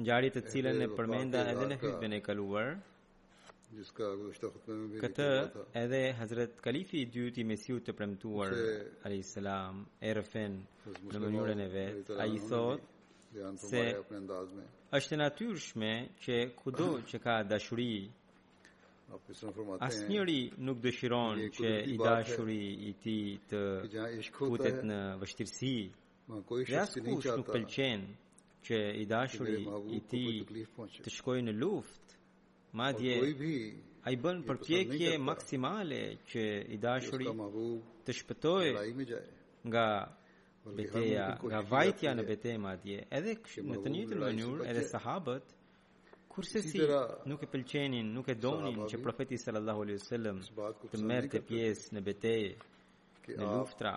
ngjarje të cilën e përmenda edhe në hutben e kaluar. Këtë edhe Hazret Kalifi i dytë i Mesihut të premtuar alayhis salam e rrëfen në mënyrën e vet. Ai thotë se është e natyrshme që kudo që ka dashuri Asnjëri nuk dëshiron që i dashuri i tij të futet në vështirësi Dhe askush nuk pëlqen që i dashuri i tij të shkojë në luftë, madje ai bën përpjekje maksimale që i dashuri të shpëtojë nga beteja, nga vajtja në betejë madje. Edhe në të njëjtën mënyrë, edhe sahabët, kurrsesi nuk e pëlqenin, nuk e donin që profeti sallallahu alaihi wasallam të merrte pjesë në betejë, në luftra.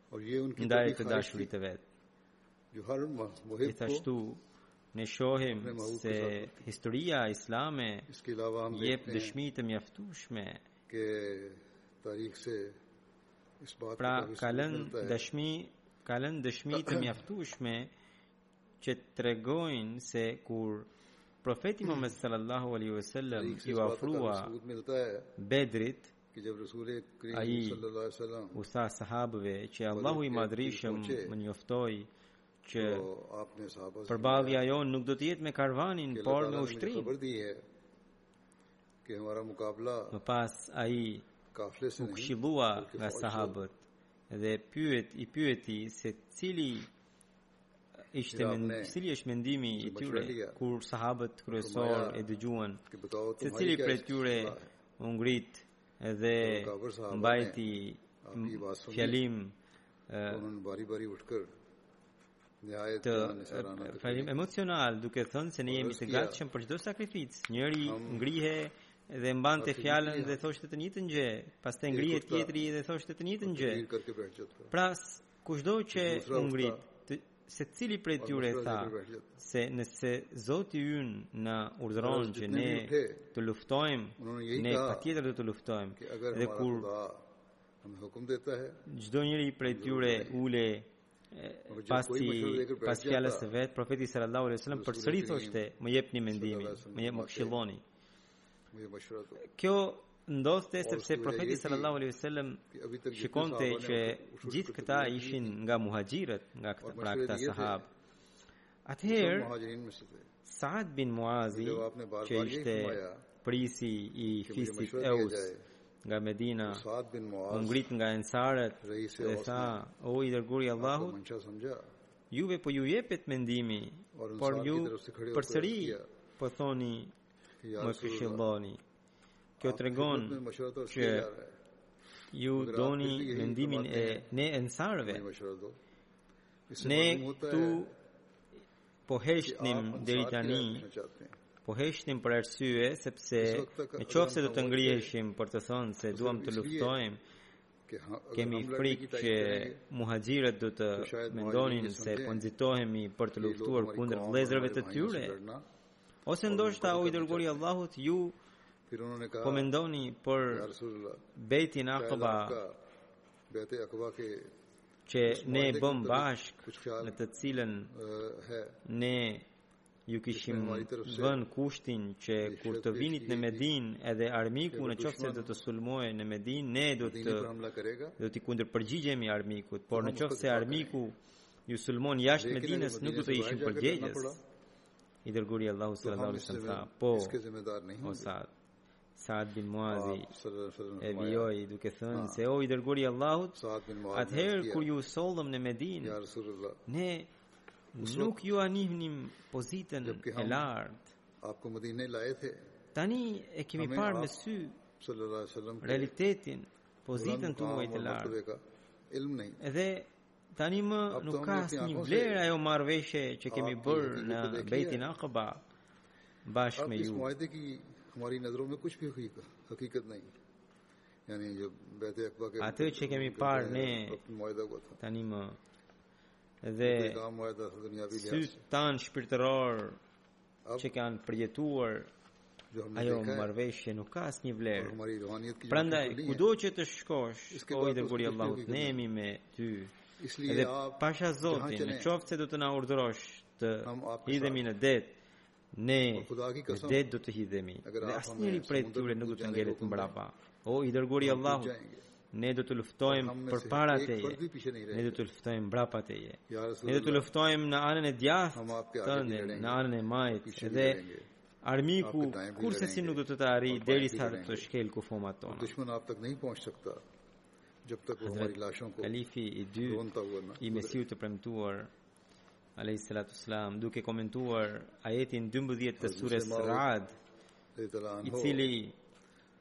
ndaj të dashurit të vet. Gjithashtu ne shohim se historia islame jep dëshmi të mjaftueshme që tarikh se pra ka lënë dëshmi ka lënë dëshmi të mjaftueshme që tregojnë se kur profeti Muhammed sallallahu alaihi wasallam iu afrua Bedrit Ai u tha sahabëve që Allahu i madhërishëm më njoftoi që përballja jonë nuk do të jetë me karvanin, por me ushtrinë. Më pas ai u këshillua nga sahabët dhe pyet i pyeti se cili ishte mend, cili është mendimi i tyre kur sahabët kryesorë e dëgjuan secili prej tyre u ngrit dhe mbajti fjalim të fjalim emocional duke thënë se ne jemi të gatshëm për çdo sakrificë. Njëri ngrihej dhe mbante fjalën dhe thoshte të njëjtën gjë, pastaj ngrihej tjetri dhe thoshte të njëjtën gjë. Pra Kushdo që u ngrit, secili prej tyre tha se nëse Zoti ynë na urdhëron që ne të luftojmë, ne patjetër do të luftojmë. Dhe kur çdonjëri prej tyre ulej pasi pas fjalës së vet profeti sallallahu alaihi wasallam përsëri thoshte më jepni mendimin më jep më këshilloni Kjo ndodhte sepse profeti sallallahu alaihi wasallam shikonte që gjithë këta ishin nga muhaxhirët, nga këta pra këta sahabë. Atëherë Saad bin Muazi, që ishte prisi i fisit Eus nga Medina, u ngrit nga Ensarët dhe tha: "O i dërguari i Allahut, juve po ju jepet mendimi, por ju përsëri po thoni më këshilloni. Kjo tregon që ju doni mendimin e ne ensarëve. Ne këtu po heshtnim deri tani, po heshtnim për arsye sepse në qoftë se do të ngriheshim për të thënë se duam të luftojmë, kemi frikë që muhaxhirët do të mendonin se po nxitohemi për të luftuar kundër vëllezërve të tyre. Ose ndoshta o i dërguari i Allahut ju po mendoni për Bejtin Akaba që ne e bëmë bashkë në të cilën ne ju kishim vënë kushtin që kur të vinit në Medinë edhe armiku në qoftë se do të sulmojë në Medinë ne do t'i kundërpërgjigjemi armikut por në qoftë se armiku ju sulmon jashtë Medinës nuk do të ishim përgjegjës I dërguari i Allahut sallallahu alaihi wasallam tha, po. Iske zimedar ne. O Saad. Saad bin Muazi e vijoi duke thënë se o i dërguri i Allahut, atëherë kur ju sollëm në Medinë, ja Resulullah. Ne nuk jua njihnim pozitën e lartë. Aap ko Medinë lae the. Tani e kemi parë me sy sallallahu alaihi wasallam realitetin, pozitën tuaj të lartë. Edhe Tani më nuk ka asnjë vlerë ajo marrëveshje që kemi bërë në Bejtin Akaba bashkë me ju. Muahide ki hamari nazron me koi hakikat, hakikat nahi. Yani jo Bejti Akaba ke Atë që kemi parë ne tani më dhe sytë tanë shpirtërorë që kanë përjetuar ajo marrëveshje nuk ka asnjë vlerë. Prandaj, kudo që të shkosh, o i dërguari i Allahut, ne jemi me ty. Dhe pasha zotin, në qoftë se do të na urdhërosh të hidhemi në det, ne në det do të hidhemi. Dhe asnjëri prej tyre nuk do të ngelet mbrapa. O i dërguari i Allahut, Ne do të luftojmë përpara teje. Ne do të luftojmë mbrapa teje. Ne do të luftojmë në anën e djathtë tënde, në anën e majtë dhe armiku kurrsesi nuk do të të arrijë derisa të të shkel kufomat tona. Dushman aap tak nahi pahunch sakta, jab tak humari lashon ko. Kalifi i dy i Mesihut të premtuar alayhi salatu sallam duke komentuar ajetin 12 të sures Ra'd i cili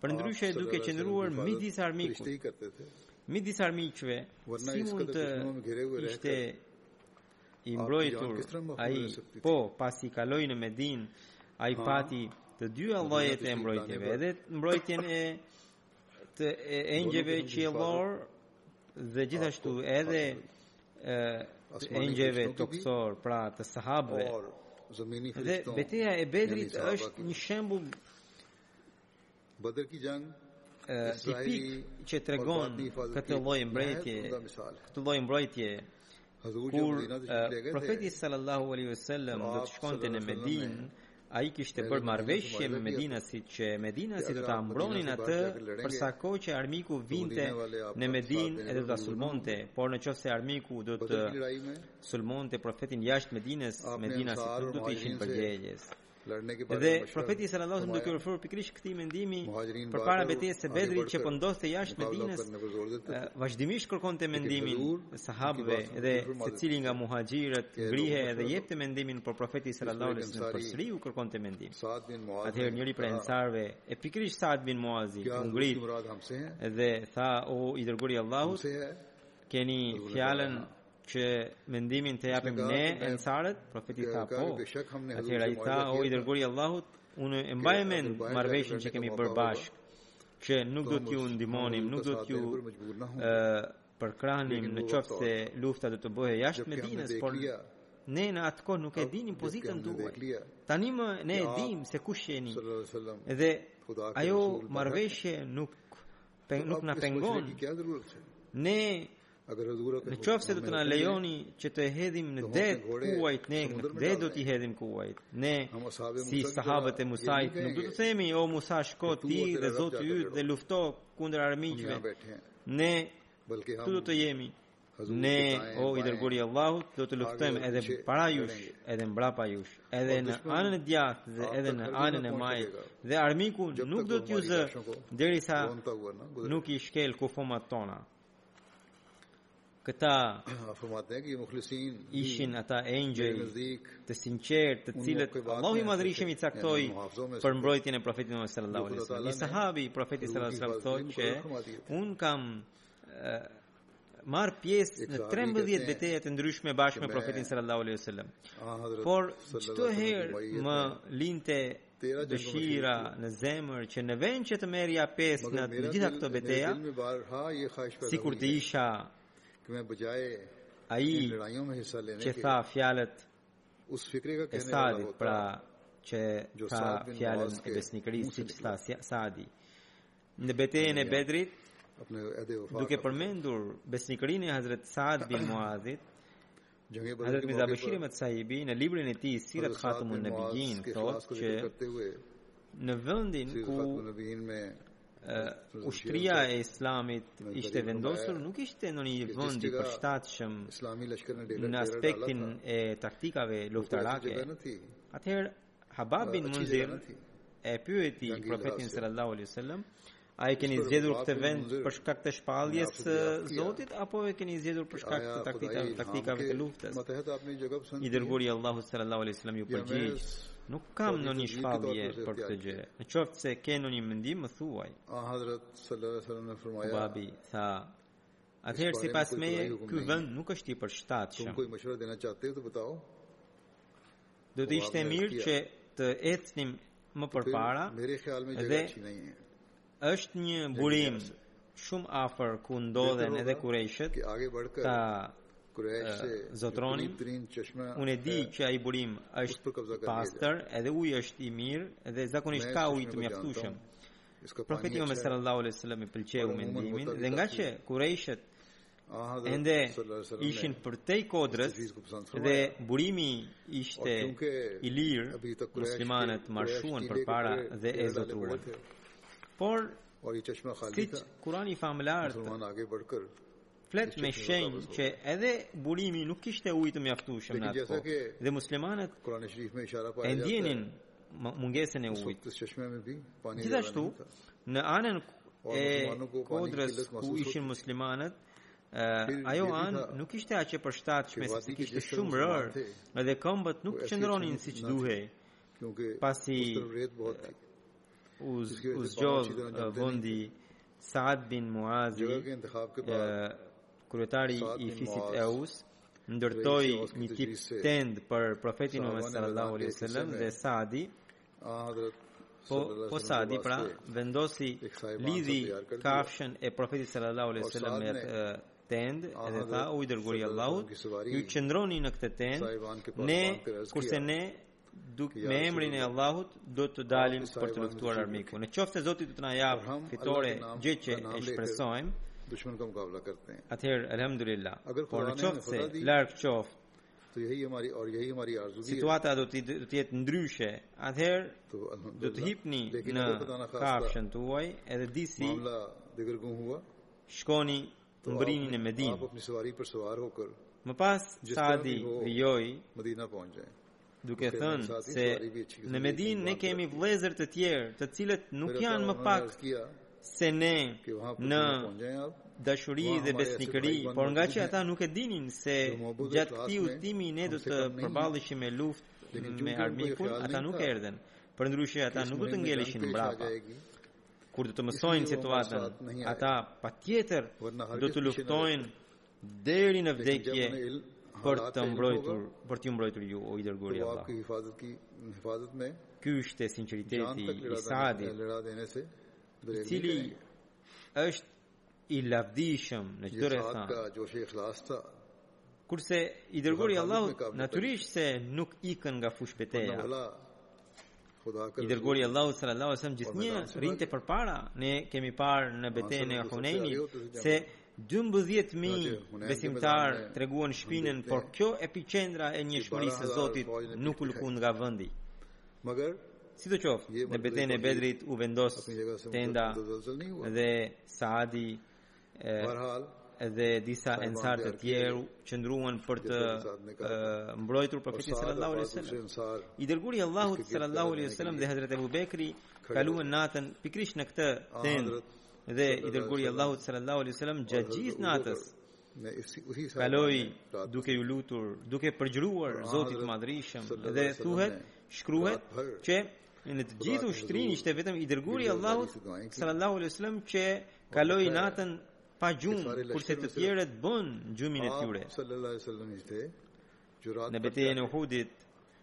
përndryshe duke qëndruar midis armikut, midis armiqve, si mund të ishte i mbrojtur ai, po pasi kaloi në Medinë, ai pati të dy llojet e mbrojtjeve, edhe mbrojtjen e engjëjve qiellorë dhe gjithashtu edhe engjëjve tokësorë, pra të sahabëve. Dhe beteja e Bedrit është një shembull Tipik që tregon këtë lloj mbrojtje, këtë lloj mbrojtje kur profeti sallallahu alaihi wasallam do të shkonte në Medinë, ai kishte bërë marrëveshje me medinasit që medinasit do ta mbronin atë për sa kohë që armiku vinte në Medinë dhe do ta sulmonte, por në qoftë se armiku do të sulmonte profetin jashtë Medinës, medinasit nuk do të ishin përgjegjës. Dhe profeti sallallahu alaihi wasallam duke iu referuar pikërisht këtij mendimi përpara betejës së Bedrit që po ndodhte jashtë Medinës, vazhdimisht kërkonte mendimin e sahabëve dhe secili nga muhaxhirët ngrihej dhe jepte mendimin por profeti sallallahu alaihi wasallam përsëri u kërkonte mendim. Atëherë njëri prej ensarëve e pikërisht Saad bin Muazi u ngrit dhe tha o i dërguari i Allahut keni fjalën që mendimin ta japim ne ensarët, profeti tha po. Atëherë ai tha, o i dërguari i Allahut, unë e mbaj mend marrëveshjen që kemi bërë bashkë, që nuk do t'ju ndihmonim, nuk do t'ju përkrahnim në qoftë se lufta do të bëhej jashtë Medinës, por ne në atë kohë nuk e dinim pozitën tuaj. Tanimë ne e dimë se kush jeni. Dhe ajo marrëveshje nuk nuk na pengon. Ne Në qoftë se do të na lejoni që të hedhim në det kuajt ne në det do t'i hedhim kuajt ne si sahabët e Musait nuk do të themi o Musa shko ti dhe Zoti yt dhe lufto kundër armiqve ne këtu do të jemi ne o i dërguari i Allahut do të luftojmë edhe para jush edhe mbrapa jush edhe në anën e djathtë dhe edhe në anën e majtë dhe armiku nuk do t'ju zërë derisa nuk i shkel kufomat tona Këta ishin ata engjëj të sinqertë, të cilët Allahu i Madhërishëm i caktoi për mbrojtjen e profetit Muhammed sallallahu alaihi wasallam. Një sahabi i profetit sallallahu alaihi wasallam thotë që unë kam marrë pjesë në 13 beteja të ndryshme bashkë me profetin sallallahu alaihi wasallam. Por çdo herë më linte dëshira në zemër që në vend që të merrja pjesë në të gjitha këto beteja, sikur të isha ai që tha fjalët e Sadit, pra që tha fjalën e besnikërisë siç tha Sadi. Në betejën e Bedrit, duke përmendur besnikërinë e Hazret Sad bin Muazit, Hazrat Mirza Bashir Ahmad Sahibi në librin e tij Sirat Khatum an-Nabiyyin thotë që në vendin ku ushtria e islamit ishte vendosur nuk ishte ndonjë vend i përshtatshëm në aspektin e taktikave luftarake atëherë Habab bin Munzir e pyeti profetin sallallahu alaihi wasallam A e keni zgjedhur këtë vend për shkak të shpalljes së Zotit apo e keni zgjedhur për shkak të taktikave të taktikave të luftës? I dërguari i Allahut sallallahu alaihi wasallam iu përgjigj, nuk kam ndonjë shpallje për këtë gjë. Në qoftë se ke ndonjë mendim, më thuaj. Hazrat sallallahu alaihi wasallam fërmaja. Hababi tha, atëherë sipas meje, ky vend nuk është i përshtatshëm. Kumë kujt më shërohet në çat të bëtau? Do të ishte mirë që të ecnim më përpara dhe është një burim shumë afër ku ndodhen edhe kurejshët ta zotëronim unë e di që ai burim është i pastër edhe uji është i mirë dhe zakonisht ka ujë të mjaftueshëm Profetit Muhammed sallallahu alaihi wasallam i pëlqeu mendimi dhe ngaqë kurejshët ende ishin përtej kodrës dhe burimi ishte i lirë muslimanët marshuan përpara dhe e zotëruan por siç Kurani i famëlartë flet me shenjë që edhe burimi nuk kishte ujë të mjaftueshëm në atë kohë dhe muslimanët e ndjenin mungesën e ujit. Gjithashtu, në anën e kodrës ku ishin muslimanët, ajo anë nuk ishte aq e përshtatshme sepse kishte shumë rërë dhe këmbët nuk qëndronin siç duhej. Pasi u zgjodh vendi Saad bin Muazi Kryetari i fisit Eus ndërtoi një tip tende për profetin Muhammed sallallahu alaihi wasallam dhe Sadi po po Sadi pra vendosi lidhi kafshën e profetit sallallahu alaihi wasallam me tendë dhe tha o i dërguari i Allahut ju qëndroni në këtë tendë ne kurse ne duk me emrin e Allahut do të dalim për të luftuar armikun. Në qoftë se Zoti do të na japë fitore gjë që e shpresojmë, dushmën ka mukabla kërte. Atëherë alhamdulillah. Por në qoftë se larg qoftë to jehi hamari or jehi hamari arzu. Situata do të do të jetë ndryshe. Atëherë do të hipni në kafshën tuaj edhe disi. Mamla digërgun hua. Shkoni mbërrini në Medinë. Më pas Sadi vijoi duke thënë se në Medinë ne kemi vëllezër të tjerë, të cilët nuk janë më pak se ne në dashuri dhe besnikëri, por ngaqë ata nuk e dinin se gjatë këtij udhëtimi ne do të përballeshim me luftë me armikun, ata nuk erdhen. Përndryshe ata nuk do të ngeleshin mbrapa. kur do të mësojnë situatën, ata patjetër do të luftojnë deri në vdekje për të mbrojtur, për t'ju mbrojtur ju o i dërguari i Allahut. Ky hifazet ki, hifazet me. Ky ishte sinqeriteti i Sadit, i cili është i lavdishëm në çdo rrethanë. Kurse i dërguri i Allahut natyrisht se nuk ikën nga fushëbeteja. I dërguri i Allahut sallallahu alajhi wasallam gjithnjë rrinte përpara. Ne kemi parë në betejën e Hunejnit se 12000 besimtarë treguan shpinën, por kjo epiqendra e njëshmërisë së Zotit nuk u lëkund nga vendi. Sidoqoftë, në betejën e Bedrit u vendos tenda dhe Saadi dhe disa ensar të tjerë qëndruan për të mbrojtur profetin sallallahu alaihi wasallam. I dërguari i Allahut sallallahu alaihi wasallam dhe Hazrat Abu Bekri kaluan natën pikërisht në këtë tendë dhe i dërguari i Allahut sallallahu alaihi wasallam gjatë gjithë natës kaloi duke iu lutur, duke përgjëruar Zotit të Madhërishëm dhe thuhet, shkruhet që në të gjithë ushtrinë ishte vetëm i dërguri i Allahut sallallahu alaihi wasallam që kaloi natën pa gjumë, kurse të tjerët bënë gjumin e tyre. Në betejën e Uhudit,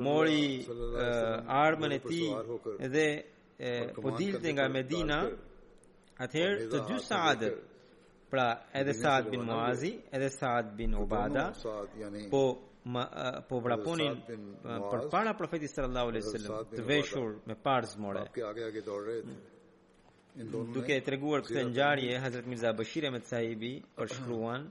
mori armën e tij dhe po dilte nga Medina atëherë të dy Saadet pra edhe Saad bin Muazi edhe Saad bin Ubada po ma, po vraponin përpara profetit sallallahu alaihi wasallam të veshur me parzmore duke e treguar këtë ngjarje Hazrat Mirza Bashir Ahmed Sahibi përshkruan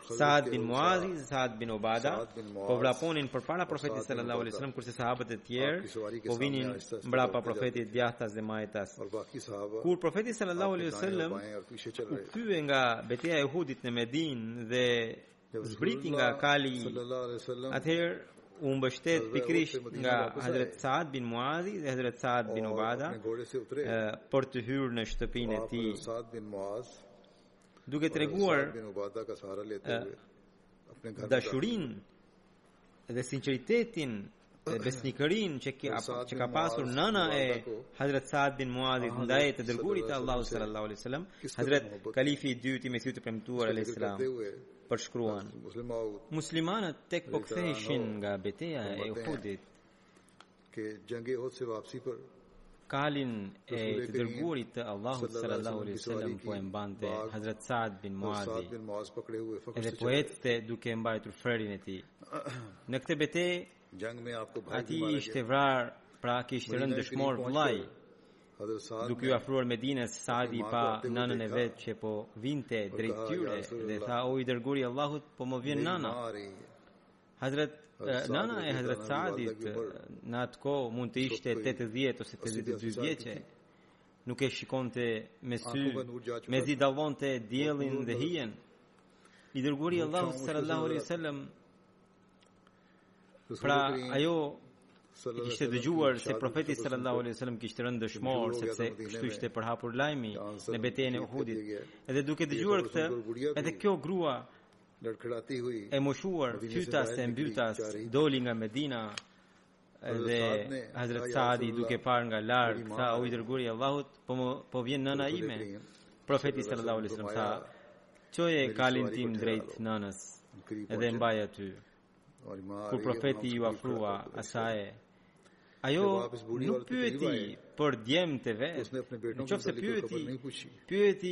Saad bin Muazi dhe Saad bin Ubada po vraponin përpara profetit sallallahu alaihi wasallam kurse sahabët e tjerë po vinin mbrapa profetit djathtas dhe majtas. Kur profeti sallallahu alaihi wasallam u kthye nga beteja e Uhudit në Medinë dhe zbriti nga kali, atëherë u mbështet pikërisht nga Hazrat Saad bin Muazi dhe Hazrat Saad bin Ubada për të hyrë në shtëpinë e tij. duke treguar dashurinë dhe sinqeritetin dhe besnikërinë që, ki, që ka pasur nëna e Hazret Saad bin Muadhit ndaj të dërguarit të Allahut sallallahu alaihi wasallam Hazret Kalifi i dytë i Mesihut të premtuar alaihi salam përshkruan muslimanët tek po ktheheshin nga beteja e Uhudit Kalin e të dërguarit të Allahut sallallahu alaihi wasallam po e mbante Hazrat Saad bin Muadhi. Edhe po ecte duke mbajtur frerin e tij. Në këtë betejë atij i ishte vrarë, pra kishte rënë dëshmor vëllai. Duke iu afruar Medinës, Saadi pa nënën e vet që po vinte drejt tyre dhe tha o i dërguari i Allahut, po më vjen nëna. Hazret Nana e Hazret Saadit në atë kohë mund të ishte 80 ose 82 vjeçe nuk e shikonte me sy mezi dallonte diellin dhe hijen i dërguari i Allahut sallallahu alaihi sallam pra ajo kishte dëgjuar se profeti sallallahu alaihi wasallam kishte rënë dëshmor sepse kështu ishte përhapur lajmi në betejën e Uhudit. Edhe duke dëgjuar këtë, edhe kjo grua E moshuar, fytas e mbytas, doli nga Medina dhe Hazrat Saadi duke parë nga larg tha o i dërguari i Allahut, po më, po vjen nëna ime. Profeti sallallahu alaihi wasallam tha, "Çoje kalin tim drejt nënës dhe mbaje aty." Kur profeti iu afrua asaj, Ajo nuk pyeti për djemtë e vet Në qoftë se pyeti Pyeti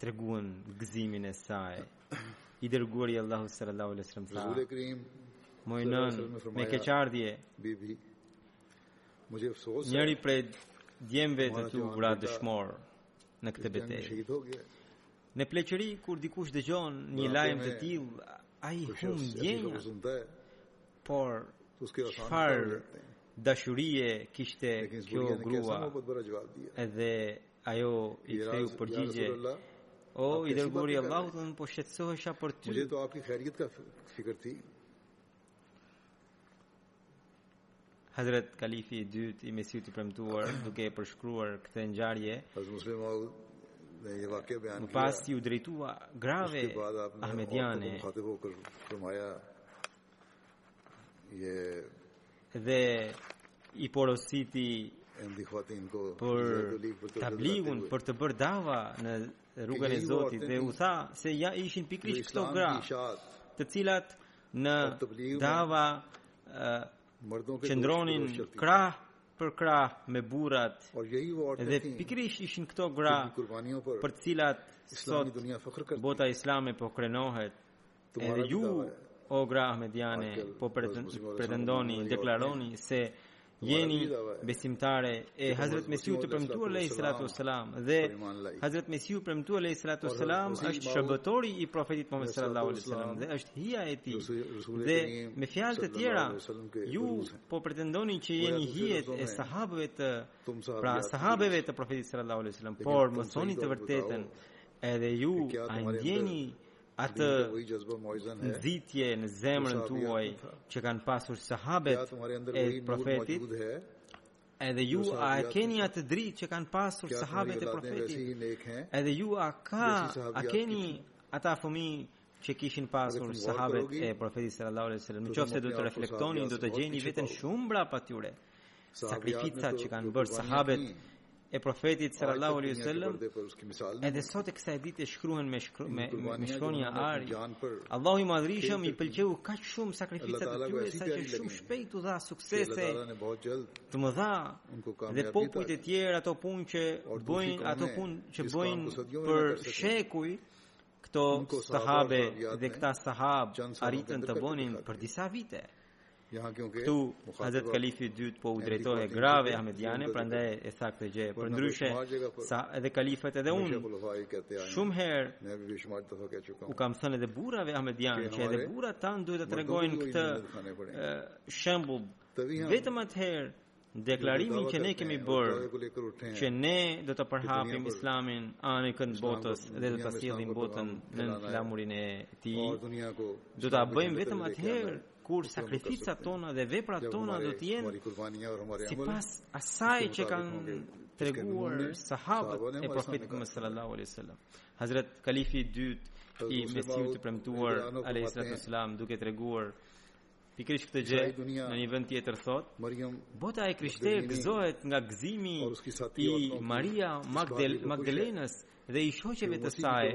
treguan gëzimin e saj. I dërguari i Allahut sallallahu alaihi wasallam tha: Rasul Karim, moj nënë me keqardhje. Bibi. Mujhe afsos. Njëri prej djemve të tu ra dëshmor në këtë betejë. Në pleqëri kur dikush dëgjon një lajm të tillë, ai humb ndjenjat. Por çfarë dashurie kishte kjo grua? Edhe Ajo i ktheu përgjigje, O i dërguari i Allahut, unë po shqetësohesha për ty. Mujhe to aapki khairiet ka fikr thi. Hazret Kalifi i dytë i Mesihut të premtuar duke e përshkruar këtë ngjarje Më pas iu drejtua grave Ahmediane Dhe i porositi për tabligun, për të bërë dava në rrugën e Zotit dhe u tha se ja ishin pikërisht këto gra të cilat në dava qëndronin krah për krah me burrat dhe pikërisht ishin këto gra për të cilat sot bota islame po krenohet Edhe ju o gra ahmediane po pretendoni, deklaroni se jeni besimtare e Hazret Mesihut të premtuar alejhi salatu selam dhe Hazret Mesihu i premtuar alejhi salatu selam është shërbëtori i profetit Muhammed sallallahu alaihi wasallam dhe është hija e tij dhe me fjalë të tjera ju po pretendoni që jeni hijet e sahabëve të pra sahabeve të profetit sallallahu alaihi wasallam por më thoni të vërtetën edhe ju a ndjeni atë nxitje në zemrën tuaj që kanë pasur sahabet e profetit edhe ju a e keni atë dritë që kanë pasur sahabet e profetit edhe ju a ka a keni ata fëmijë që kishin pasur sahabet e profetit sallallahu alaihi wasallam. Nëse do të reflektoni, do të gjeni veten shumë brapa tyre. sakrificat që kanë bërë sahabet e profetit sallallahu alaihi wasallam edhe sot e kësaj dite shkruhen me shkru, me, me shkronja ari Allahu i madhrishëm i pëlqeu kaq shumë sakrificat e tyre saqë shumë shpejt u dha suksese të mëdha dhe popujt e tjerë ato punë që bëjnë ato punë që bëjnë për shekuj këto sahabe dhe këta sahabë arritën të bënin për disa vite Këtu Hazret Kalifi i dytë po u drejtohej grave Ahmediane, prandaj e tha këtë gjë. Përndryshe, sa edhe kalifët edhe unë shumë herë u kam thënë edhe burrave Ahmedianë që edhe burrat tanë duhet ta tregojnë këtë shembull vetëm atëherë Deklarimin që ne kemi bërë që ne do ta përhapim Islamin anekënd botës dhe do ta sjellim botën nën flamurin e tij. Do ta bëjmë vetëm atëherë kur sakrificat tona dhe veprat tona do të jenë sipas asaj që kanë treguar sahabët e profetit sallallahu alaihi wasallam. Hazret Kalifi i dytë i Mesihut të premtuar alaihissalatu wassalam duke treguar Pikërisht këtë gjë në një vend tjetër thotë, bota e krishterë gëzohet nga gëzimi i Maria Magdel Magdalenës dhe i shoqeve të saj,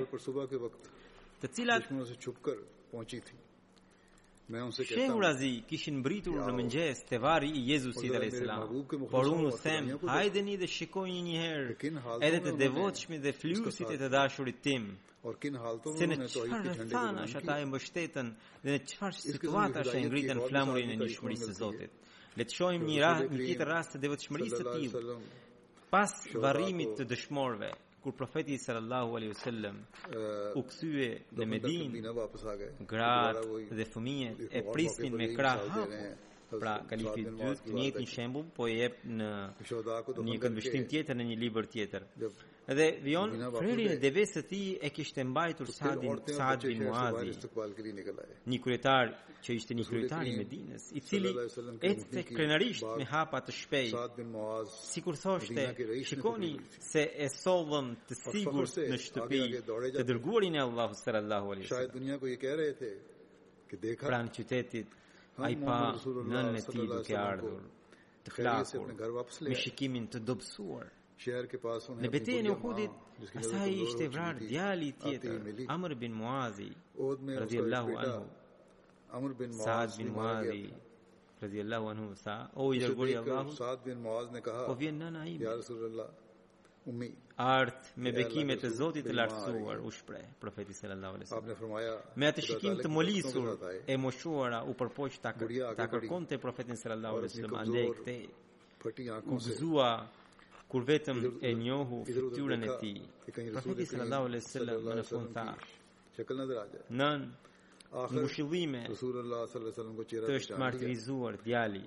të cilat fshehurazi kishin mbërritur në mëngjes te varri i Jezusit alaihissalam. Por unë u them, hajdeni dhe shikoni njëherë Edhe të devotshmit dhe flijuesit e të dashurit tim se në çfarë rrethanash ata e mbështetën dhe në çfarë situatash e ngritën flamurin e njëshmërisë së Zotit. Le të shohim një rast, një tjetër rast të devotshmërisë së tij. Pas varrimit të dëshmorëve, kur profeti sallallahu alaihi wasallam u kthye në Medinë, gratë dhe fëmijët e prisnin me krahë hapur. Pra kalifi i dytë, të njëjtin shembull po e jep në një këndvështrim tjetër në një libër tjetër. Dhe vijon frerin e devesë së tij e kishte mbajtur Sadin, Sad bin Muadhi, një kryetar që ishte një kryetar i Medinës, i cili ecte krenarisht me hapa të shpejtë, sikur thoshte, shikoni se e sollëm të sigurt në shtëpi të dërguarin e Allahut sallallahu alaihi wasallam. Pranë qytetit, ai pa nënën e tij duke ardhur të plakur, me shikimin të dobësuar. Në betejën e Uhudit, asaj i ishte vrarë djali tjetër, Amr bin Muadhi, radiallahu anhu. Amr bin Muadhi, Saad bin Muadhi, radiallahu anhu, tha, o i dërguari i Allahut, Saad bin Muadhi ne kaha, po vjen nëna ime, ja Rasulullah, ummi, ardhtë me bekimet e Zotit të lartësuar u shpreh profeti sallallahu alaihi wasallam. Me atë shikim të molisur e moshuara u përpoq ta kërkonte profetin sallallahu alaihi wasallam andej këtej u gëzua kur vetëm e njohu fytyrën e tij. Profeti sallallahu alaihi wasallam më në fund tha: "Nënë, ngushëllime, të është martirizuar djali."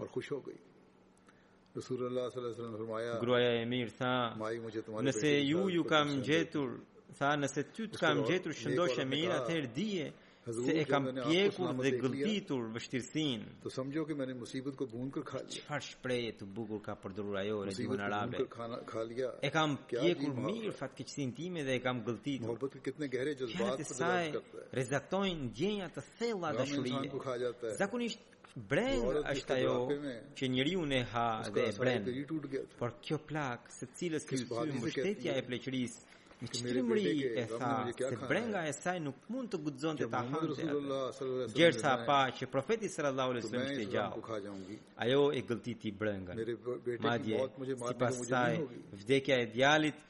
Gruaja e mirë tha, nëse ju ju kam gjetur, tha, nëse ty të kam gjetur shëndosh e mirë, atëherë dije se e kam pjekur dhe gëlltitur vështirësinë. To samjho ke main ne musibat ko bhun kar kha liya. Çfarë shprehje të bukur ka përdorur ajo në gjuhën arabe? E kam pjekur mirë fatkeqësinë time dhe e kam gëlltitur. Mohabbat ke kitne gehre jazbat par dalalat karta. E saj rrezatojnë ndjenja të thella dashurie. Zakonisht Breng është ajo që njeriun e ha dhe e bren. Por kjo plakë, së cilës iu thye mbështetja e pleqërisë, me ç'trimëri e tha se brenga e saj nuk mund të guxonte ta hante. Gjersa pa që profeti sallallahu alaihi wasallam ishte gjallë. Ajo e gëlltiti brengën. Madje, sipas saj, vdekja e djalit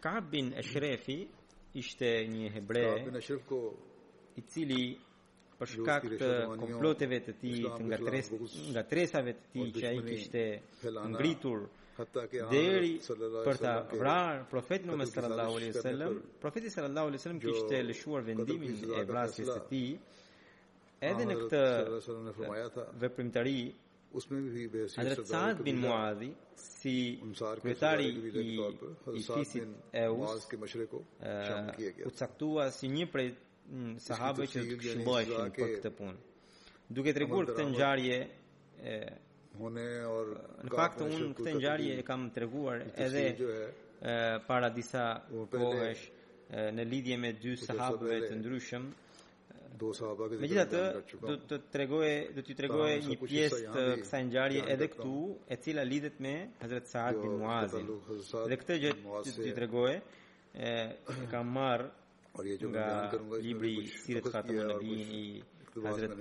Ka'b bin Eshrefi ishte një hebre i cili për shkak të komploteve të tij të ngatrres ngatërresave të tij që ai kishte ngritur deri për ta vrarë profetin Muhammed sallallahu alaihi wasallam profeti sallallahu alaihi wasallam kishte lëshuar vendimin e vrasjes së tij edhe në këtë veprimtari Hazrat Saad bin Muadhi si kryetari i i fisit Eus u caktua si një prej sahabëve që të këshilloheshin për këtë punë. Duke treguar këtë ngjarje e në fakt unë këtë ngjarje e kam treguar edhe para disa kohësh në lidhje me dy sahabëve të ndryshëm Megjithatë, do të tregoj, do t'ju tregoj një pjesë të kësaj ngjarje edhe këtu, e cila lidhet me Hazrat Saad bin Muazin. Dhe këtë që do t'ju tregoj, e kam marrë nga libri Sirat Khatamun Nabiyyin i Hazrat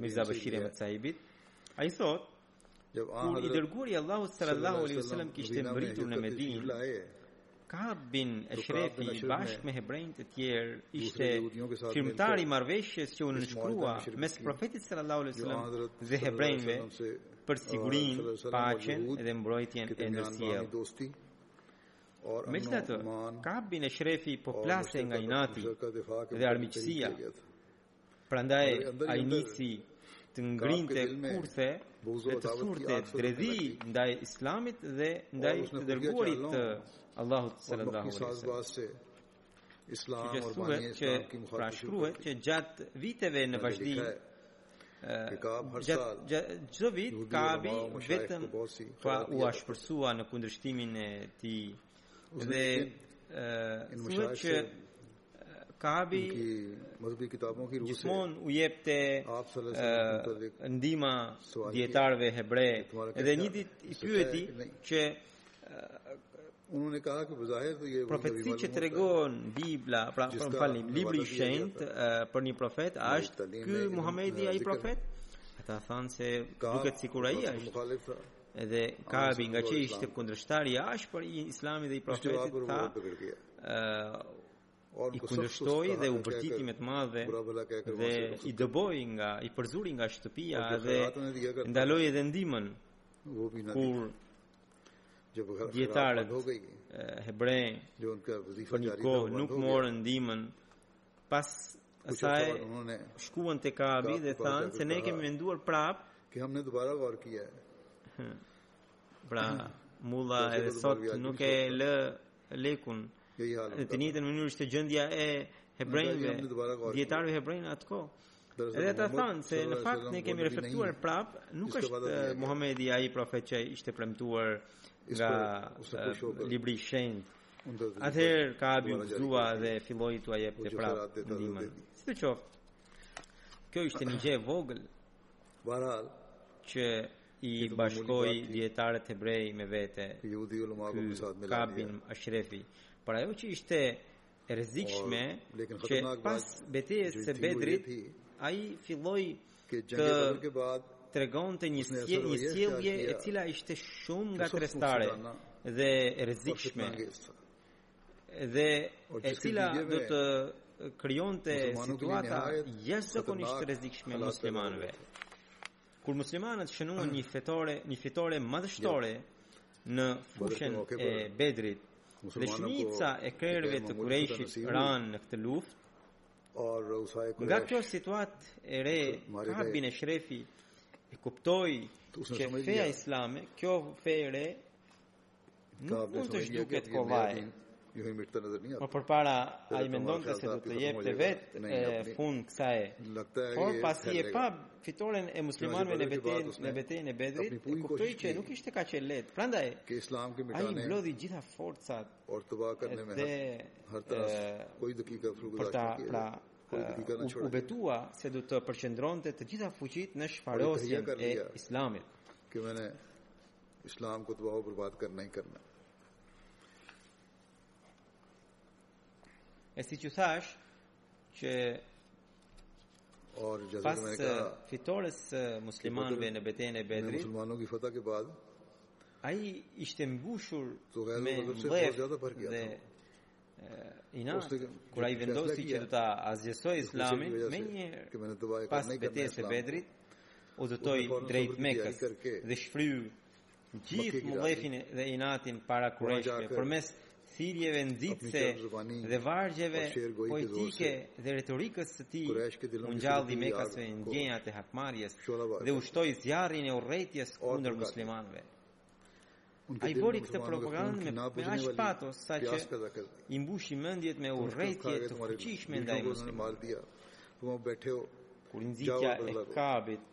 Mirza Bashir Ahmed Sahibit. Ai thotë Kur i dërguari i Allahut sallallahu alaihi wasallam kishte mbërritur në Medinë, Ka'b bin Eshrefi bashkë me hebrenj të tjerë ishte firmëtar i marrëveshjes që u nënshkrua mes profetit sallallahu alaihi wasallam dhe hebrenjve për sigurinë, paqen dhe mbrojtjen e ndërsjellë. Megjithatë, Ka'b bin Eshrefi po plaste nga inati dhe armiqësia, Prandaj ai nisi të ngrinte kurthe dhe të thurte dredhi ndaj islamit dhe ndaj të dërguarit të Allahut sallallahu alaihi wasallam. Pra shkruhet që gjatë viteve në vazhdim çdo vit Kabi vetëm sa u ashpërsua në kundërshtimin e tij dhe thuhet që Kabi gjithmonë u jepte ndihma dijetarëve hebre edhe një ditë i pyeti që profecia që tregon Bibla, pra, më falni, Libri i Shenjtë për një profet, a është ky Muhamedi ai profet? Ata thanë se duket sikur ai është. Edhe Kabi ngaqë ishte kundërshtar i ashpër i Islamit dhe i Profetit tha, i kundërshtoi dhe u bërtiti me të madhe dhe i dëboi nga i përzuri nga shtëpia dhe ndaloi edhe ndihmën kur dietarët hebre për një kohë nuk morën ndihmën Pas asaj shkuan te Kabi dhe thanë se ne kemi menduar prap ke hamne dobara gaur kiya. Pra, mulla edhe sot nuk e lë lekun. Jo, jo, në të njëjtën mënyrë ishte gjendja e hebrejve, dijetarëve hebrenj në atë kohë. Edhe ata thanë se në fakt ne kemi reflektuar prap, nuk është eh, Muhamedi ai profet që ishte premtuar nga eh, libri i shenjtë. Atëherë Kabi u gëzua dhe filloi t'ua jepte prapë ndihmën. Sido qoftë, kjo ishte një gjë e vogël. Baral që i bashkoi dijetarët hebrenj me vete. Kab bin Eshrefi. Por ajo që ishte e rrezikshme që pas betejës së Bedrit ai filloi të të tregonte një sjellje e cila ishte shumë ngatërrestare dhe e rrezikshme dhe e cila do të krijonte situata jashtëzakonisht të rrezikshme muslimanëve. Kur muslimanët shënuan një fitore, një fitore madhështore në fushën e Bedrit, dhe shumica e krerëve të Kurejshit ranë në këtë luftë, Nga kjo situatë e re, Ka'b bin Eshrefi e kuptoi që feja islame, kjo fe e re, nuk mund të zhduket kollaj. Jo i mirë të në dhërnjat. Por përpara ai mendonte se do t'i jepte vetë fund kësaj. Por pasi e pa fitoren e muslimanëve në betejën në betejën e Bedrit, e kuptoi që nuk ishte kaq e lehtë. Prandaj, ai mblodhi gjitha forcat dhe për ta pra u betua se do të përqendronte të gjitha fuqitë në shfarosjen e islamit. Kjo mene, islam këtë bëhë për batë kërë nëjë kërë E siç thashë, që pas fitores së muslimanëve në betejën e Bedrit, ai ishte mbushur me mllef dhe inat, kur ai vendosi që do ta asgjësojë Islamin, menjëherë pas betejës së Bedrit, udhëtoi drejt Mekës dhe shfryu Gjithë mullefin dhe inatin para kurejshve, përmes thirrjeve nxitëse dhe vargjeve poetike dhe retorikës së tij, u ngjalli mekasve ndjenjat e hakmarrjes dhe u shtoi zjarrin e urrejtjes kundër muslimanëve. Ai bëri këtë propagandë me, me aq patos sa që i mbushi mendjet me urrejtje të fuqishme ndaj muslimanëve. Kur nxitja e Kabit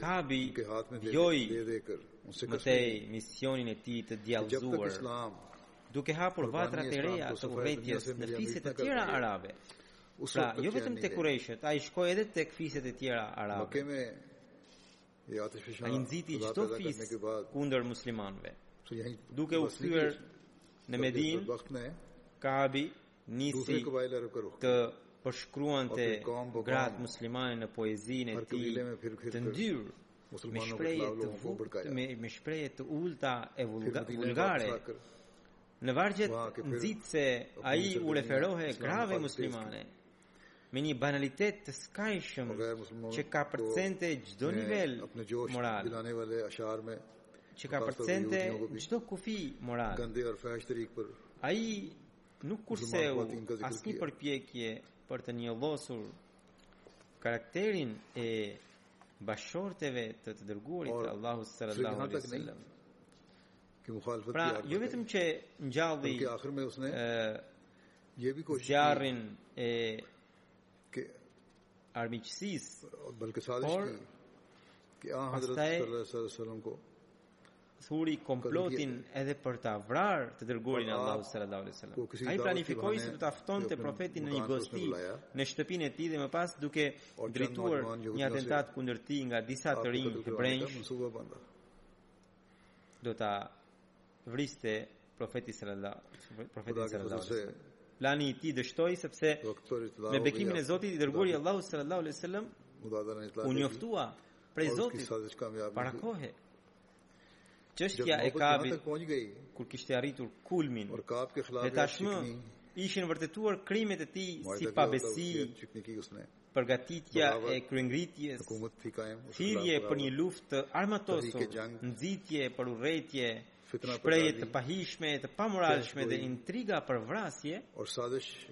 Kaabi vijoi më tej misionin e tij të djallëzuar, duke hapur vatra të reja të urrejtjes në fise të tjera arabe. Pra, jo vetëm te Kurejshët, ai shkoi edhe tek fiset e tjera arabe. Ai nxiti çdo fis kundër muslimanëve. Duke u kthyer në Medinë, Kaabi nisi të përshkruante gratë muslimane në poezinë e tij të ndyrë me shprehje të vulgare, me, me shprehje të ulta e vulgare. Në vargjet nxitëse ai u referohej grave muslimane me një banalitet të skajshëm që kapërcente çdo nivel moral që kapërcente çdo kufi moral. Ai Nuk kurseu asnjë përpjekje për të njollosur karakterin e bashkëshorteve të të dërguarit të Allahut sallallahu alaihi wasallam. Pra, jo vetëm që ngjalli zjarrin e armiqësisë, por pastaj thuri komplotin edhe për ta vrarë të dërguarin e Allahut sallallahu alaihi wasallam. Ai planifikoi se do ta ftonte profetin në një gosti në shtëpinë e tij dhe më pas duke drejtuar një atentat kundër tij nga disa të rinj hebrenjsh do ta vriste profeti sallallahu profetin sallallahu alaihi wasallam. Plani i tij dështoi sepse me bekimin e Zotit i dërguari i Allahut sallallahu alaihi wasallam u njoftua prej Zotit para kohe Çështja e Kabit kur kishte arritur kulmin dhe tashmë ishin vërtetuar krimet e tij si pabesi, përgatitja e kryengritjes, thirrje për një luftë të armatosur, nxitje për urrejtje, shprehje të pahijshme e të pamoralshme dhe intriga për vrasje,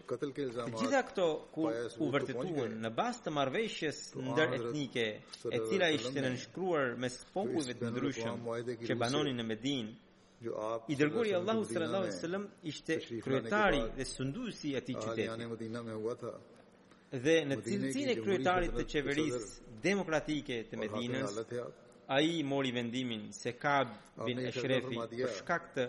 Të gjitha këto ku u vërtetuan në bazë të marrëveshjes ndëretnike e cila ishte nënshkruar mes popujve të ndryshëm që banonin në Medinë, I dërguari i Allahut sallallahu alaihi wasallam ishte kryetari dhe sunduesi i atij qyteti. Dhe në cilësinë e kryetarit të qeverisë demokratike të Medinës, ai mori vendimin se Ka'b bin Ashrafi për shkak të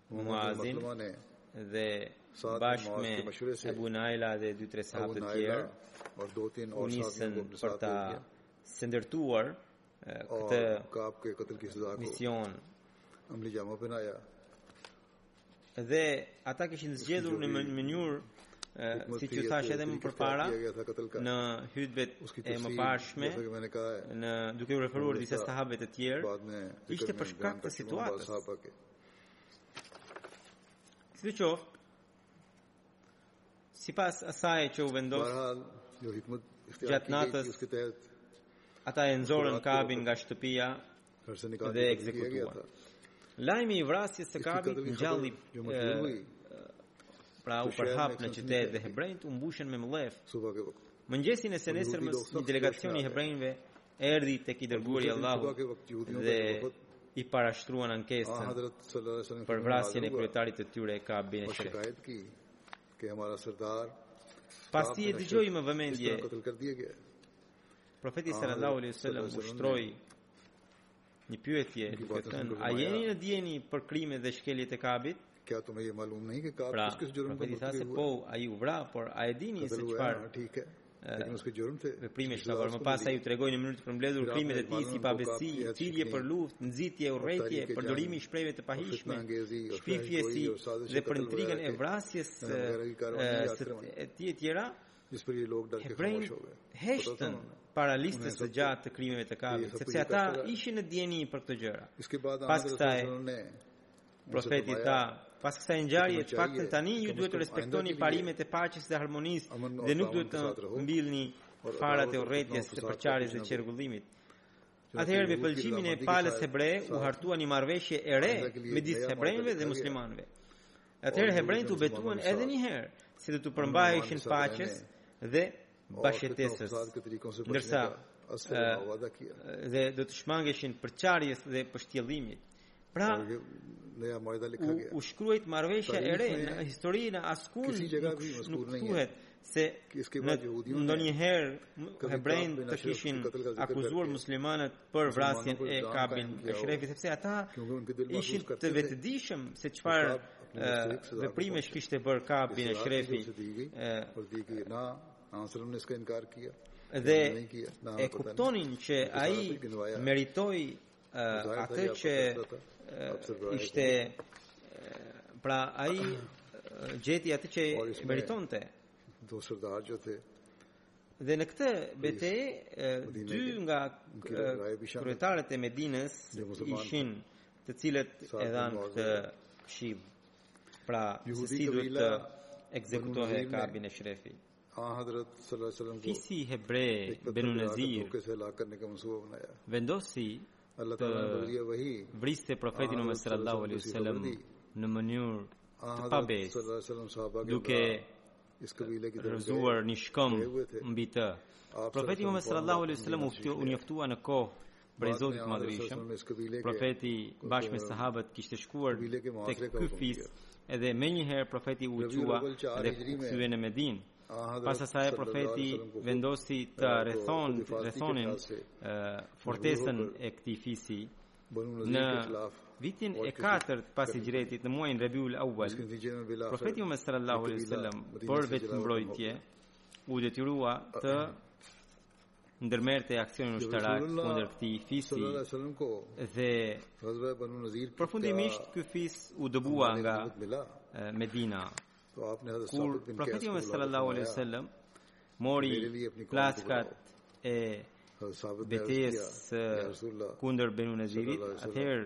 Muazin dhe bashkë me Ebu Naila dhe dy-tre sahabë të tjerë u nisën për ta sendërtuar këtë mision dhe ata kishin zgjedhur një mënyrë siç thashë edhe më përpara në hytbet e mëparshme duke u referuar disa sahabëve të tjerë ishte për shkak të situatës Sidoqoftë sipas asaj që u vendos, gjatë natës ata e nxorën Kabin nga shtëpia dhe e ekzekutuan. Lajmi i vrasjes së Kabit ngjalli, pra u përhap në qytet dhe hebrenjtë u mbushën me mllef. Mëngjesin e së nesërmes një delegacion i hebrenjve Erdhi tek i dërguari i Allahut dhe i parashtruan ankesën për vrasjen e kryetarit të tyre Kab bin Eshref. Pasi i dëgjoi me vëmendje, profeti sallallahu alaihi wasallam u shtroi Një pyetje, duke thënë, a jeni në dijeni për krimet dhe shkeljet e Kabit? Kja të me je malum në ike, ka pra, përskës gjërëm të më të të po, ai u vra, por a e dini se çfarë veprime shtator. Më pas ai u tregoi në mënyrë të përmbledhur krimet e tij si pabesi, cilje për luftë, nxitje urrejtje, përdorimi i shprehjeve të pahijshme, shpifje si dhe për intrigën e vrasjes së tij etj. Hebrenjtë heshtën para listës së gjatë të krimeve të Kaabit, sepse ata ishin në dijeni për këto gjëra. Pas kësaj, profeti tha, pas kësaj ngjarje, të paktën tani ju duhet të respektoni parimet e paqes dhe harmonisë dhe nuk duhet të mbillni farat e urrejtjes së përçarjes dhe çrregullimit. Atëherë me pëlqimin e palës hebre u hartua një marrëveshje e re midis hebrenjve dhe muslimanëve. Atëherë hebrenjtë u betuan edhe një herë se do t'u përmbaheshin paqes dhe bashkëjetesës. Ndërsa dhe do të shmangeshin përçarjes dhe pështjellimit. Pra, u, u shkruajt marrëveshja e re në historinë askund nuk thuhet se ndonjëherë hebrenjtë të kishin akuzuar muslimanët për vrasjen e Kab bin Eshrefit, sepse ata ishin të vetëdijshëm se çfarë veprime që kishte bërë Kab bin Eshrefi. Dhe e kuptonin që ai meritoi atë që ishte pra ai gjeti atë që meritonte do sërdagjëte Dhe në këtë betejë, dy nga kryetarët e Medinës ishin të cilët e dhanë këtë këshillë. Pra, se si duhet të ekzekutohej Kab bin Eshrefi. Fisi hebre Benu Nazir vendosi të vriste profetin Muhammed sallallahu alaihi wasallam në mënyrë të pabesë duke rrëzuar një shkëmb mbi të. Profeti Muhammed sallallahu alaihi wasallam u njoftua në kohë prej Zotit të Madhërishëm, profeti bashkë me sahabët kishte shkuar tek ky fis, edhe menjëherë profeti u çua dhe u kthye në Medinë. Pas asaj profeti vendosi të rrethon, rrethonin fortesën e këtij fisi në vitin e katërt pas hixhretit në muajin Rabiul Awwal. Profeti Muhammed sallallahu alaihi wasallam për vetëmbrojtje u detyrua të ndërmerrte aksionin ushtarak kundër këtij fisi dhe përfundimisht ky fis u dëbua nga Medina. Kur profeti Muhammed sallallahu alaihi wasallam mori plaçkat e betejës kundër Benu Nazirit, atëherë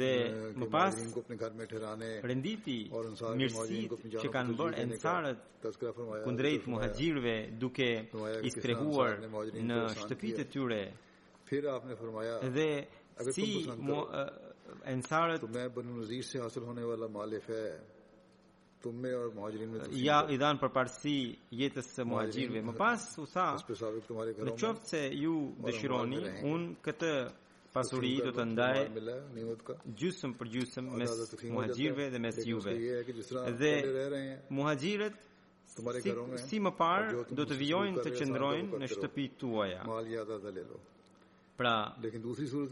dhe më pas renditi mirësitë që kanë bërë ensarët kundrejt muhaxhirëve duke i strehuar në shtëpitë e tyre dhe si ensarët ja i dhanë përparësi jetës së muhaxhirëve. Më pas u tha, në qoftë se ju dëshironi, unë këtë pasuri do ta ndaj gjysmë për gjysmë mes muhaxhirëve dhe mes juve. Dhe muhaxhirët si, si më parë do të vijojnë të qëndrojnë në shtëpitë tuaja. Pra,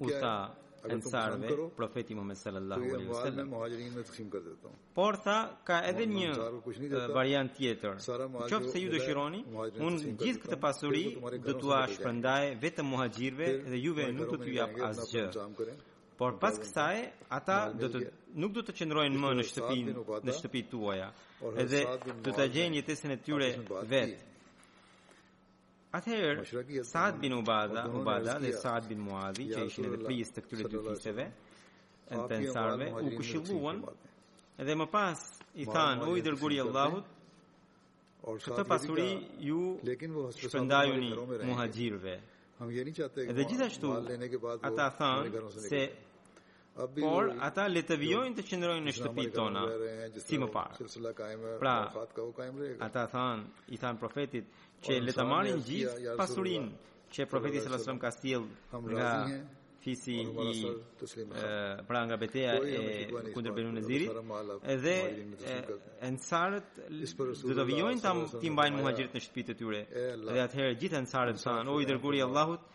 u tha ensarëve, profeti Muhammed sallallahu alaihi wasallam. Por tha ka edhe një variant tjetër. Në qoftë se ju dëshironi, unë gjithë këtë pasuri do t'ua shpërndaj vetëm muhaxhirëve dhe juve nuk do t'ju jap asgjë. Por pas kësaj, ata do të nuk do të qëndrojnë më në shtëpi, në shtëpitë tuaja. Edhe do ta gjejnë jetesën e tyre vetë. Atëherë, Saad bin Ubada, Ubada dhe Saad bin Muadhi, që ishin edhe prijës të këtyre dy fiseve, të ensarëve, u këshilluan, edhe më pas i thanë, o i dërguari i Allahut, këtë pasuri ju shpërndajuni muhaxhirëve. Edhe gjithashtu, ata thanë se Por ata le të vijojnë të qëndrojnë në shtëpitë tona si më parë. Pra, ata thanë, i thanë profetit që le ta marrin gjithë pasurinë që profeti sallallahu alajhi wasallam ka sjellë nga fisi i pra nga beteja e kundër Benu Nezirit edhe ensarët do të vijojnë ta t'i mbajnë muhaxhirët në shtëpitë e tyre dhe atëherë gjithë ensarët thanë o i dërguari i Allahut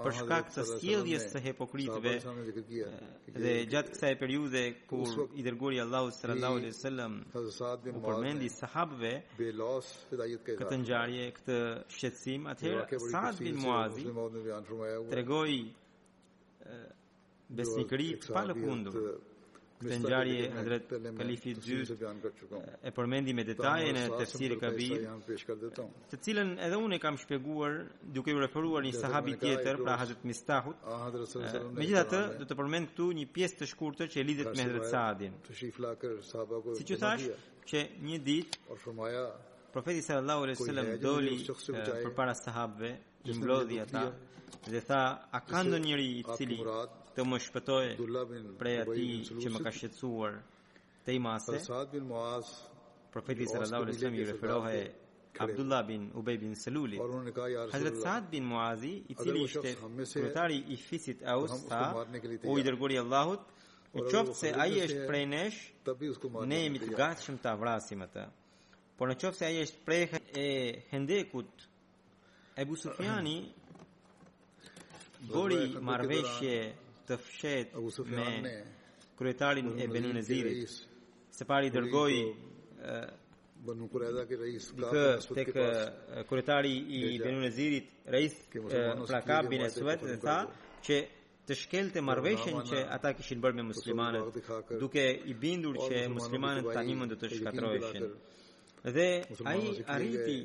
për shkak të sjelljes së hipokritëve dhe gjatë kësaj periudhe kur i dërguari i Allahut sallallahu alaihi wasallam u përmendi sahabëve këtë ngjarje, këtë shqetësim, atëherë Sa'd bin Muazi tregoi Besnikëri të palëkundur. Këtë ngjarje Hazrat Kalifi i dytë e përmendi me detaje në tefsirin e Kabir, të cilën edhe unë e kam shpjeguar duke u referuar një sahabi tjetër, pra Hazrat Mistahut. Megjithatë, do të përmend këtu një pjesë të shkurtër që lidhet me Hazrat Saadin. Siç u thashë, që një ditë profeti sallallahu alaihi wasallam doli përpara sahabëve i mblodhi ata dhe tha a ka ndonjëri i cili të më shpëtojë prej atij që më ka shqetësuar tejmase profeti sallallahu alaihi wasallam i referohej Abdullah bin Ubay bin Saluli Hazrat Saad bin Muazi i cili ishte kryetari i fisit Aus tha o i dërguari i Allahut në qoftë se ai është prej nesh ne jemi të gatshëm ta vrasim atë por në qoftë se ai është prej e hendekut Ebu Sufjani bëri marrëveshje të fshehtë me kryetarin e Benu Nezirit Se pari dërgoi tek kryetari i Benu Nezirit Reis pra Kab bin Esved Dhe tha që të shkelte marrëveshjen që ata kishin bërë me muslimanët, duke i bindur që muslimanët tani mund të shkatërroheshin. Dhe ai arriti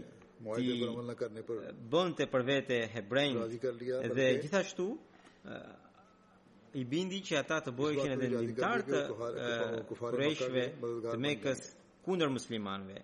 t'i bënte për vete hebrenjtë dhe gjithashtu i bindi që ata të bëheshin edhe ndihmëtar të kurejshve të Mekës kundër muslimanëve.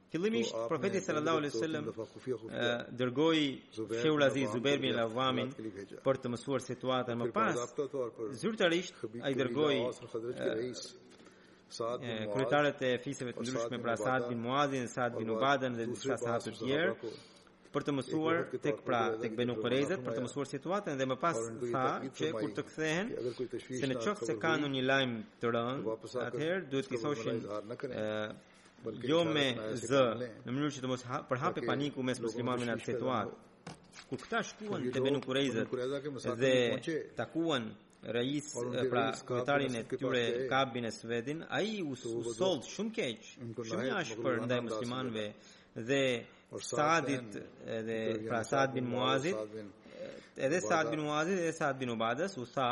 Fillimisht, Profeti sallallahu alaihi wasallam dërgoi Hazrat Zubair bin Al-Awwamin për të mësuar situatën. Më pas, zyrtarisht ai dërgoi kryetarët e fiseve të ndryshme pra Saad bin Muazin, Saad bin Ubadan dhe disa sahabë të tjerë për të mësuar tek pra tek Benu Qurayzat për të mësuar situatën dhe më pas tha që kur të kthehen se në qoftë se kanë një lajm të rëndë atëherë duhet të thoshin Jo me zë, në mënyrë që të mos përhapej paniku mes muslimanëve në atë situatë. Kur këta shkuan te Benu Kurejzët dhe takuan Rais pra kryetarin e tyre Kab bin Esedin, ai u soll shumë keq, shumë ashpër ndaj muslimanëve dhe Saadit dhe pra Saad bin Muazit edhe Saad bin Muazit edhe Saad bin Ubadës u tha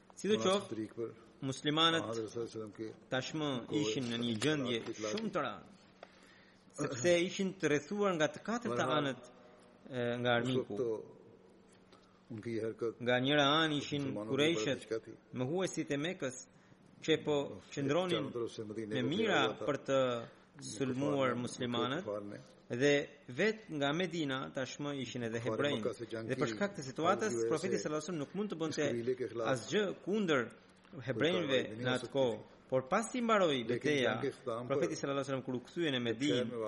Sidoqoftë, muslimanët tashmë ishin në një gjendje shumë të rëndë, sepse ishin të rrethuar nga të katër anët nga armiku. Nga njëra anë ishin kurejshët, mohuesit e mekës, që po qëndronin me mijëra për të sulmuar muslimanët dhe vetë nga Medina tashmë ishin edhe hebrenjtë dhe për shkak të situatës profeti sallallahu alajhi wasallam nuk mund të bënte asgjë kundër hebrenjve në atë kohë Por pasi mbaroi beteja, profeti sallallahu alajhi wasallam kur u kthye në Medinë,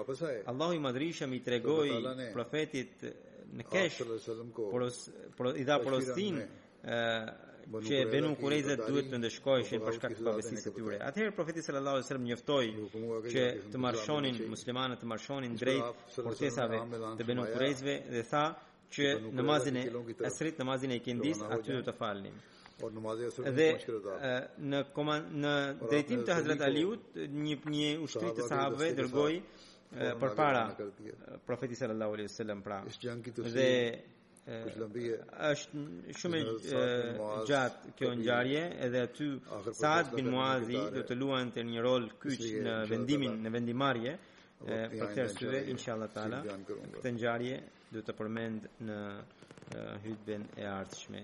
Allahu i madhërishëm i tregoi profetit në keshf, pra i dha porosinë që benu kurejzët duhet të ndëshkoheshin për shkak të pabesisë së tyre. Atëherë profeti sallallahu alajhi wasallam njoftoi që të marshonin muslimanët të marshonin drejt fortesave të benu kurejzve dhe tha që namazin e asrit namazin e ikindisë aty do të falnin. Por namazi është dhe në komandë në drejtim të Hazrat Aliut një një ushtri të sahabëve dërgoi përpara profeti sallallahu alaihi wasallam pra. Dhe është shumë e gjatë kjo ngjarje edhe aty Saad bin Muazi do të luante një rol kyç në vendimin në vendimmarrje për këtë arsye inshallah taala këtë ngjarje do të përmend në hutben e ardhshme